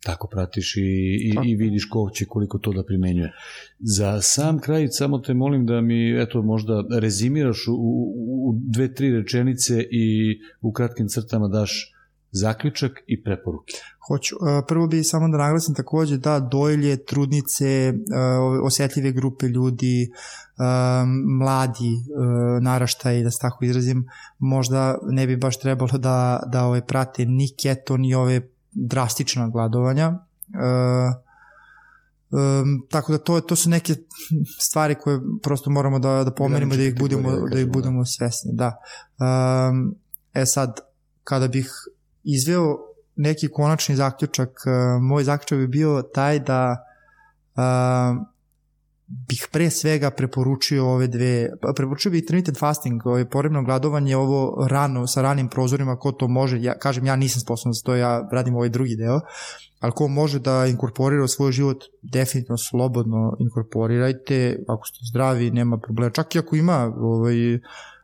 tako pratiš i, i, i vidiš ko će koliko to da primenjuje. Za sam kraj samo te molim da mi eto možda rezimiraš u, u, u dve, tri rečenice i u kratkim crtama daš zaključak i preporuke. Hoću. E, prvo bi samo da naglasim takođe da dojlje, trudnice, e, osetljive grupe ljudi, e, mladi naraštaj, da se tako izrazim, možda ne bi baš trebalo da, da ove prate ni keto, ni ove drastična gladovanja. E, Um, tako da to to su neke stvari koje prosto moramo da da pomerimo da ih budemo da ih da. budemo svesni, da. Um, e sad kada bih izveo neki konačni zaključak, uh, moj zaključak bi bio taj da uh, bih pre svega preporučio ove dve, pa preporučio bih intermittent fasting, ovaj porebno gladovanje, ovo rano, sa ranim prozorima, ko to može, ja kažem, ja nisam sposoban za to, ja radim ovaj drugi deo, ali ko može da inkorporira u svoj život, definitivno slobodno inkorporirajte, ako ste zdravi, nema problema, čak i ako ima ovaj,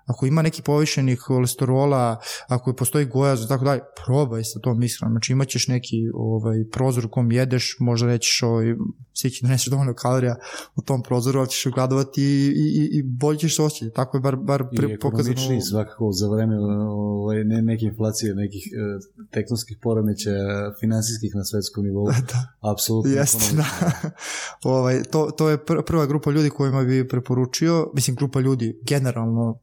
ako ima neki povišenih kolesterola, ako postoji gojaz i tako dalje, probaj sa tom ishranom. Znači imaćeš neki ovaj, prozor u kom jedeš, možda rećeš ovaj, svi će doneseš dovoljno kalorija u tom prozoru, ali ćeš ugladovati i, i, i bolje ćeš se osjećati. Tako je bar, bar pre, pokazano. I svakako za vreme ovaj, ne, neke inflacije, nekih e, tektonskih poremeća finansijskih na svetskom nivou. [laughs] Da. Apsolutno. Jeste, da. ovaj, to, to je prva grupa ljudi kojima bi preporučio, mislim grupa ljudi generalno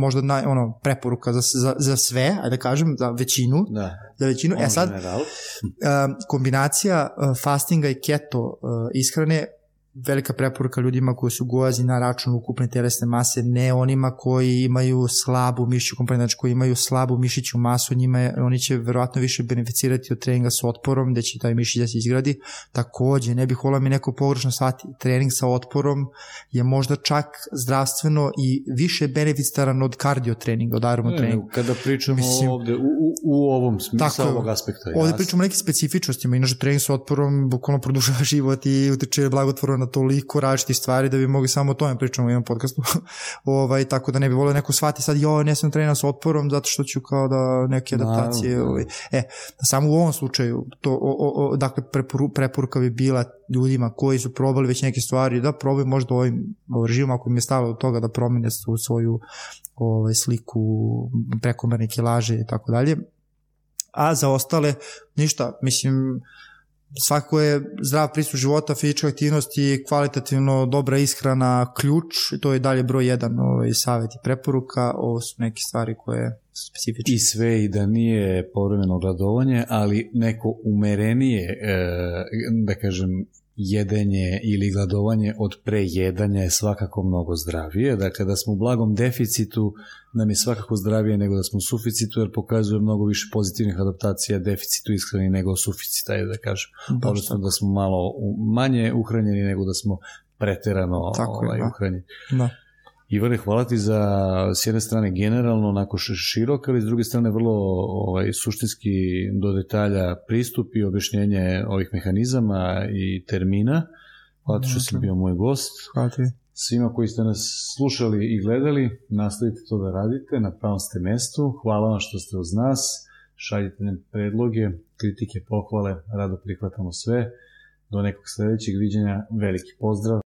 možda naj, ono, preporuka za, za, za sve, ajde da kažem, za većinu. Da. Za većinu. e sad, uh, [laughs] kombinacija uh, fastinga i keto uh, ishrane velika preporuka ljudima koji su gojazi na račun ukupne telesne mase, ne onima koji imaju slabu mišiću komponentu, znači koji imaju slabu mišiću masu, njima je, oni će verovatno više beneficirati od treninga sa otporom, gde će taj mišić da se izgradi. Takođe, ne bih volao mi neko pogrešno shvati, trening sa otporom je možda čak zdravstveno i više beneficitaran od kardio treninga, od aeromo treninga. Kada pričamo Mislim, ovde u, u, u ovom smislu, ovog aspekta. Ovde pričamo o nekim specifičnostima, inače trening sa otporom bukvalno produžava [laughs] život i utiče blagotvorno na toliko različitih stvari da bi mogli samo o tome pričamo u jednom podcastu. [laughs] ovaj, tako da ne bi volio neko shvati sad, jo, ne sam trenirao sa otporom zato što ću kao da neke adaptacije. Da, ovaj. E, samo u ovom slučaju, to, o, o, o, dakle, preporu, preporuka bi bila ljudima koji su probali već neke stvari, da probaju možda ovim režimom ako im je stalo od toga da promene su svoju ovaj, sliku prekomerne kilaže i tako dalje. A za ostale, ništa, mislim, svako je zdrav pristup života, fizička aktivnost i kvalitativno dobra ishrana ključ, to je dalje broj jedan ovaj, savjet i preporuka, ovo su neke stvari koje su specifične. I sve i da nije povremeno gladovanje, ali neko umerenije, e, da kažem, jedenje ili gladovanje od prejedanja je svakako mnogo zdravije. Dakle, da smo u blagom deficitu nam je svakako zdravije nego da smo u suficitu, jer pokazuje mnogo više pozitivnih adaptacija deficitu ishrani nego suficita, je da kažem. Odnosno da smo malo manje uhranjeni nego da smo preterano Tako ovaj, da. uhranjeni. Da. Ivane, hvala ti za s jedne strane generalno onako širok, ali s druge strane vrlo ovaj, suštinski do detalja pristup i objašnjenje ovih mehanizama i termina. Hvala ti što si bio moj gost. Hvala ti. Svima koji ste nas slušali i gledali, nastavite to da radite, na pravom ste mestu. Hvala vam što ste uz nas. Šaljite nam predloge, kritike, pohvale, rado prihvatamo sve. Do nekog sledećeg viđenja, veliki pozdrav.